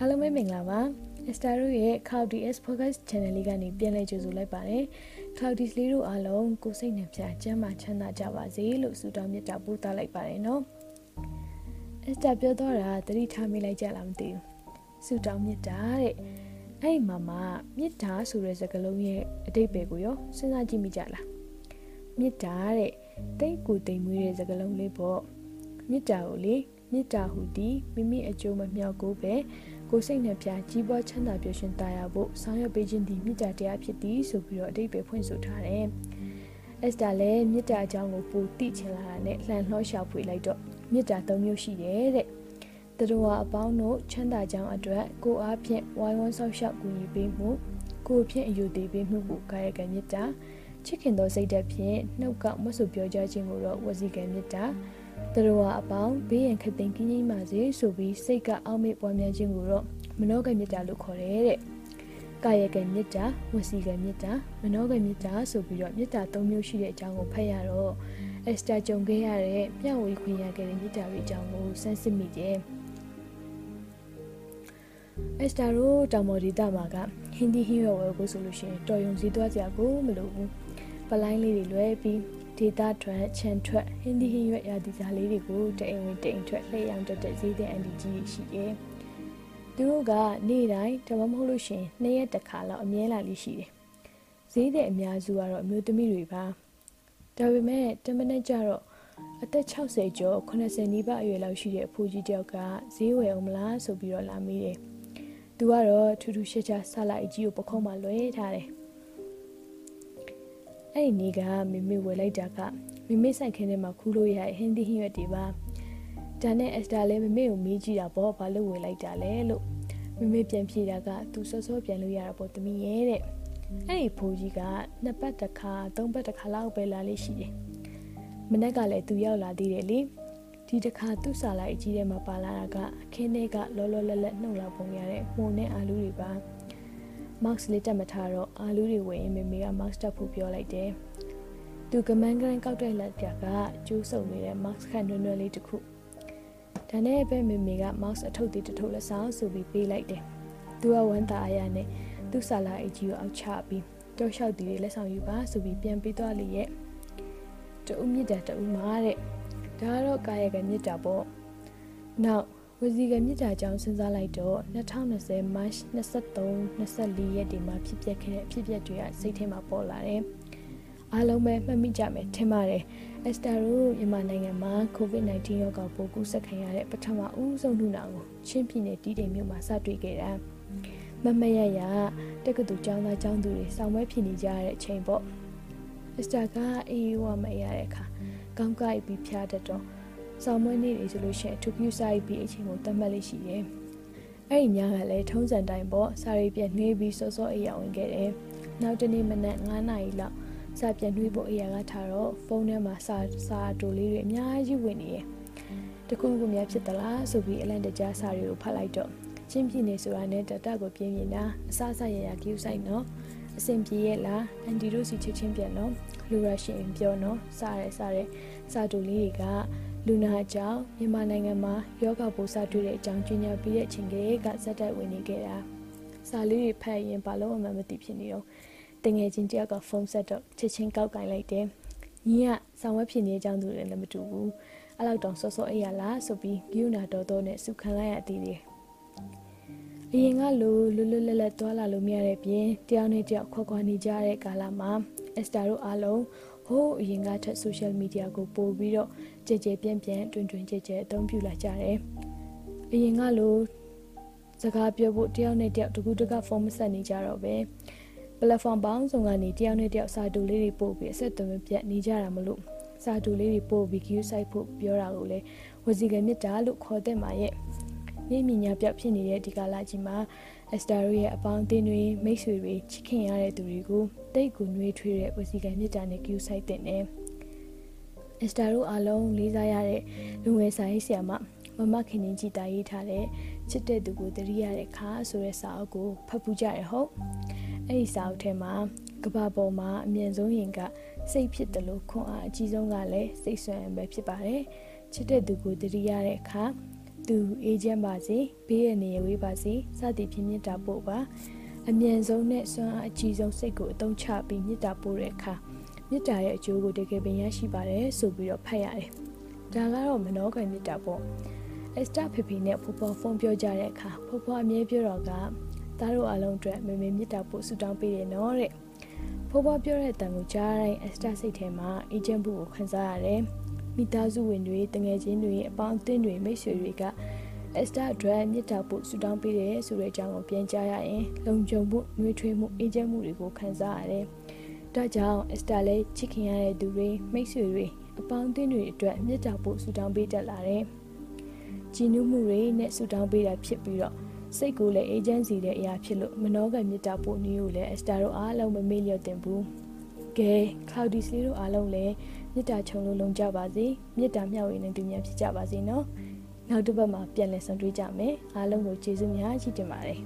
အားလုံးပဲမင်္ဂလာပါ Esther တို့ရဲ့ Cloudy S Focus Channel လေးကနေပြန်လည်ကြိုဆိုလိုက်ပါတယ် Cloudy လေးတို့အားလုံးကိုစိတ်နှပြကျမ်းမာချမ်းသာကြပါစေလို့ဆုတောင်းမြတ်တာပို့သလိုက်ပါတယ်နော် Esther ပြောတော့တာတတိထားမိလိုက်ကြလားမသိဘူးဆုတောင်းမြတ်တာတဲ့အဲ့ဒီမှာမှမြတ်တာဆိုတဲ့စကားလုံးရဲ့အတိတ်ပဲကိုရောစဉ်းစားကြည့်မိကြလားမြတ်တာတဲ့တိတ်ကိုတိမ်မွေးတဲ့စကားလုံးလေးပေါ့မြတ်တာကိုလေ မေတ္တာဟူသည်မိမိအကျိုးမမြောက်ကိုပဲကိုစိတ်နှပြကြီးပွားချမ်းသာပျော်ရွှင်သာယာဖို့ဆောင်ရွက်ပေးခြင်းသည်မေတ္တာတရားဖြစ်သည်ဆိုပြီးတော့အတိတ်ပဲဖွင့်ဆိုထားတယ်။အက်စတာလည်းမေတ္တာအကြောင်းကိုပိုသိချင်လာတာနဲ့လှန်လှောရှာဖွေလိုက်တော့မေတ္တာ၃မျိုးရှိတယ်တဲ့။တတော်အပေါင်းတို့ချမ်းသာကြောင်းအတွက်ကိုအားဖြင့်ဝိုင်းဝန်းဆောက်ရှောက်ကူညီပေးမှုကိုဖြင့်အယူတည်ပေးမှုကိုကာယကံမေတ္တာချစ်ခင်သောစိတ်ဓာတ်ဖြင့်နှုတ်ကမဆွပြောကြခြင်းကိုတော့ဝစီကံမေတ္တာ သူတို့ဟာအပေါင်းဘေးရန်ခတ်သိမ်းကင်းကြီးမှစေဆိုပြီးစိတ်ကအောက်မေ့ပွားများခြင်းကိုတော့မနောကမေတ္တာလို့ခေါ်တယ်တဲ့။ကာယကမေတ္တာဝစီကမေတ္တာမနောကမေတ္တာဆိုပြီးတော့မေတ္တာ၃မျိုးရှိတဲ့အကြောင်းကိုဖတ်ရတော့အက်စတာကြုံခဲ့ရတဲ့မျှဝေခွင့်ရခဲ့တဲ့မေတ္တာတွေအကြောင်းကိုစမ်းစစ်မိတယ်။အက်စတာတို့တောင်မော်ဒီတာမှာကဟင်းဒီဟင်းရွယ်ဝယ်ကိုဆိုလို့ရှိရင်တော်ယုံစည်းသွားကြကိုမလိုဘူး။ပလိုင်းလေးတွေလွဲပြီး ဒေတာထွက်ချန်ထွက်ဟင်းဒီဟင်းရွက်ရာဒီစားလေးတွေကိုတအိမ်ဝင်တအိမ်ထွက်လှည့်ရောင်းတက်တဲ့ဈေးတဲ့အန်ဒီကြီးရှိတယ်။သူတို့ကနေ့တိုင်းဒါမှမဟုတ်လို့ရှင်နှစ်ရက်တစ်ခါလောက်အမြဲလာလေးရှိတယ်။ဈေးတဲ့အများစုကတော့အမျိုးသမီးတွေပါ။ဒါပေမဲ့တမနဲ့ကြတော့အသက်60ကျော်80နီးပါးအရွယ်လောက်ရှိတဲ့အဖိုးကြီးတယောက်ကဈေးဝယ်အောင်မလားဆိုပြီးတော့လာမိတယ်။သူကတော့ထူးထူးခြားခြားဆလာအကြီးကိုပခုံးမှလွှဲထားတယ်။ အဲ့ဒီနေ့ကမိမိဝယ်လိုက်တာကမိမိဆိုင်ခင်းထဲမှာခူးလို့ရတဲ့ဟင်းသီးဟင်းရွက်တွေပါဒါနဲ့အက်စတာလည်းမိမိကိုမေးကြည့်တာပေါ့ဘာလို့ဝယ်လိုက်တာလဲလို့မိမိပြန်ဖြေတာကသူစောစောပြန်လို့ရတာပေါ့တမီးရဲ့တဲ့အဲ့ဒီဖိုးကြီးကနှစ်ပတ်တစ်ခါသုံးပတ်တစ်ခါလောက်ပဲလာလေးရှိတယ်မနေ့ကလည်းသူရောက်လာသေးတယ်လေဒီတစ်ခါသူ့စာလိုက်အကြီးထဲမှာပါလာတာကအခင်းထဲကလောလောလတ်လတ်နှုတ်လာပုံရတဲ့မှုန်နဲ့အာလူတွေပါ Max လေးတက်မထားတော့အာလူတွေဝင်ရင်မေမေက Max တက်ဖို့ပြောလိုက်တယ်။သူကမန်ဂရန်ကောက်တဲ့လက်ပြကကျိုးစုံနေတဲ့ Max ခန့်နွယ်နွယ်လေးတစ်ခု။ဒါနဲ့ပဲမေမေက Max အထုပ်သေးတစ်ထုပ်လက်ဆောင်ဆိုပြီးပေးလိုက်တယ်။သူကဝမ်းသာအရာနဲ့သူ့ဆာလာအကြီးကိုအောက်ချပြီးကြောက်လျှောက်တီးလက်ဆောင်ယူပါဆိုပြီးပြန်ပေးသွားလေရဲ့။တူမြစ်တာတူမာတဲ့။ဒါကတော့ကာယကမြစ်တာပေါ့။နောက် ဝစီကမြစ်တာကြောင့်စဉ်းစားလိုက်တော့2020 March 23 24ရက်ဒီမှာဖြစ်ပျက်ခဲ့တဲ့အဖြစ်အပျက်တွေကစိတ်ထဲမှာပေါ်လာတယ်။အားလုံးပဲမှတ်မိကြမယ်ထင်ပါတယ်။ Esther တို့မြန်မာနိုင်ငံမှာ COVID-19 ရောဂါပိုးကူးစက်ခံရတဲ့ပထမဦးဆုံးလူနာကိုချင်းပြည်နယ်တီးတိမ်မြို့မှာစတွေ့ခဲ့တာ။မမရရတက္ကသိုလ်ကျောင်းသားကျောင်းသူတွေစောင့်ပွဲဖြစ်နေကြတဲ့အချိန်ပေါ့။ Esther ကအေးဝမရတဲ့အခါကောင်းကိုက်ပြီးဖျားတတ်တော့ ဆောင်မွေးနေ့တွေဆိုလို့ရှိရင်ထုပ်စားပြီးအချိန်ကိုသတ်မှတ်လေးရှိတယ်။အဲ့ဒီညကလည်းထုံးစံတိုင်းပေါ့စာရီပြက်နှွေးပြီးစောစောအိယာဝင်ခဲ့တယ်။နောက်တနေ့မနက်9နာရီလောက်စာပြက်နှွေးဖို့အိယာကထားတော့ဖုန်းထဲမှာစာစာတိုလေးတွေအများကြီးဝင်နေတယ်။တခုခုများဖြစ်သလားဆိုပြီးအလန့်တကြားစာတွေကိုဖတ်လိုက်တော့ချင်းပြင်းနေဆိုတာနဲ့တတကိုပြင်းပြင်းတာအစအစရရကြည့်ဆိုင်နော် အဆင်ပြေရဲ့လားအန်တီတို့စီချစ်ချင်းပြန်နော်လူရရှင်ပြောနော်စားရဲစားရဲစာတိုလေးတွေကလူနာအကြောင်းမြန်မာနိုင်ငံမှာယောဂပိုးစတွေ့တဲ့အကြောင်းကြီးညာပြီးတဲ့အချိန်ကလေးကဇက်တက်ဝင်နေခဲ့တာစာလေးတွေဖတ်ရင်ဘာလို့မှမသိဖြစ်နေတော့တငယ်ချင်းတယောက်ကဖုန်းဆက်တော့ချက်ချင်းကောက်ကင်လိုက်တယ်ညီကဆောင်းဝဲဖြစ်နေတဲ့အကြောင်းသူလည်းမတူဘူးအဲ့လောက်တောင်စောစောအေးရလားဆိုပြီးဂိူနာတော်တော်နဲ့စုခံလိုက်ရသေးတယ် အရင်ကလိုလွတ်လွတ်လပ်လပ်သွားလာလို့မရတဲ့ပြင်တယောက်နဲ့တယောက်ခွက်ခွာနေကြတဲ့ကာလမှာအက်စတာတို့အားလုံးဟိုးအရင်ကထက် social media ကိုပို့ပြီးတော့ကြည်ကြဲပြန့်ပြန့်တွင်တွင်ကြဲကြဲအသုံးပြုလာကြတယ်။အရင်ကလိုစကားပြောဖို့တယောက်နဲ့တယောက်တကူတကဖုန်းမဆက်နေကြတော့ပဲ။ platform ပေါင်းစုံကနေတယောက်နဲ့တယောက်စာတူလေးတွေပို့ပြီးအဆက်အသွယ်မပြတ်နေကြတာမလို့စာတူလေးတွေပို့ပြီး queue site ဖို့ပြောတာကိုလည်းဝစီကမြစ်တာလို့ခေါ်တဲ့မှာရဲ့ မြင့်မြညာပြောက်ဖြစ်နေတဲ့ဒီကာလကြီးမှာအက်စတာတို့ရဲ့အပေါင်းအသင်းတွေမိတ်ဆွေတွေချစ်ခင်ရတဲ့သူတွေကိုတိတ်ကိုနှွေးထွေးတဲ့ဝစီကံမြစ်တာနဲ့ queue site တဲ့နဲ့အက်စတာတို့အားလုံးလေးစားရတဲ့လူငယ်ဆိုင်ဆရာမမမခင်ရင်ကြည်တာရေးထားတဲ့ချစ်တဲ့သူကိုတရိရတဲ့ခါဆိုတဲ့စာအုပ်ကိုဖတ်ပူးကြရဟုတ်အဲ့ဒီစာအုပ်ထဲမှာကဘာပေါ်မှာအမြင့်ဆုံးရင်ကစိတ်ဖြစ်တယ်လို့ခွန်အားအကြီးဆုံးကလည်းစိတ်ဆွမ်းပဲဖြစ်ပါတယ်ချစ်တဲ့သူကိုတရိရတဲ့အခါ သူအေဂျင့်ပါစေဘေးရနေဝေးပါစေစသည်ဖြင့်မြတ်တာပို့ပါအမြန်ဆုံးနဲ့စွမ်းအားအကြီးဆုံးစိတ်ကိုအသုံးချပြီးမြတ်တာပို့တဲ့အခါမြတ်တာရဲ့အကျိုးကိုတကယ်ပင်ရရှိပါတယ်ဆိုပြီးတော့ဖတ်ရတယ်ဒါကတော့မနောကမြတ်တာပေါ့အစတာဖေဖေနဲ့ဖော်ဖော်ဖုန်းပြောကြတဲ့အခါဖော်ဖော်အမြဲပြောတော့ကသားတို့အားလုံးအတွက်မေမေမြတ်တာပို့ဆူတောင်းပေးတယ်နော်တဲ့ဖော်ဖော်ပြောတဲ့တန်ကိုကြားတိုင်းအစတာစိတ်ထဲမှာအေဂျင့်ဘူးကိုခံစားရတယ် မိသားစုဝင်တွေတငယ်ချင်းတွေအပေါင်းအသင်းတွေမိတ်ဆွေတွေကအစတာအတွက်မြစ်တာဖို့ဆူတောင်းပေးတယ်ဆိုတဲ့အကြောင်းကိုပြန်ကြားရရင်လုံခြုံမှုနှွေးထွေးမှုအေဂျင့်မှုတွေကိုခံစားရတယ်။ဒါကြောင့်အစတာလည်းချစ်ခင်ရတဲ့သူတွေမိတ်ဆွေတွေအပေါင်းအသင်းတွေအတွက်မြစ်တာဖို့ဆူတောင်းပေးတတ်လာတယ်။ကြည်နူးမှုတွေနဲ့ဆူတောင်းပေးတာဖြစ်ပြီးတော့စိတ်ကိုလည်းအေဂျင့်စီတဲ့အရာဖြစ်လို့မနောကမြစ်တာဖို့နည်းကိုလည်းအစတာတို့အားလုံးမမေ့လျော့တင်ဘူး။ကဲ Cloudy Sleep တို့အားလုံးလည်း မေတ္တာချုံလို့လုံကြပါစေမေတ္တာမျှဝေနေသူများဖြစ်ကြပါစေနော်နောက်တစ်ပတ်မှာပြန်လည်ဆုံတွေ့ကြမယ်အားလုံးကိုကျေးဇူးများရှိတင်ပါတယ်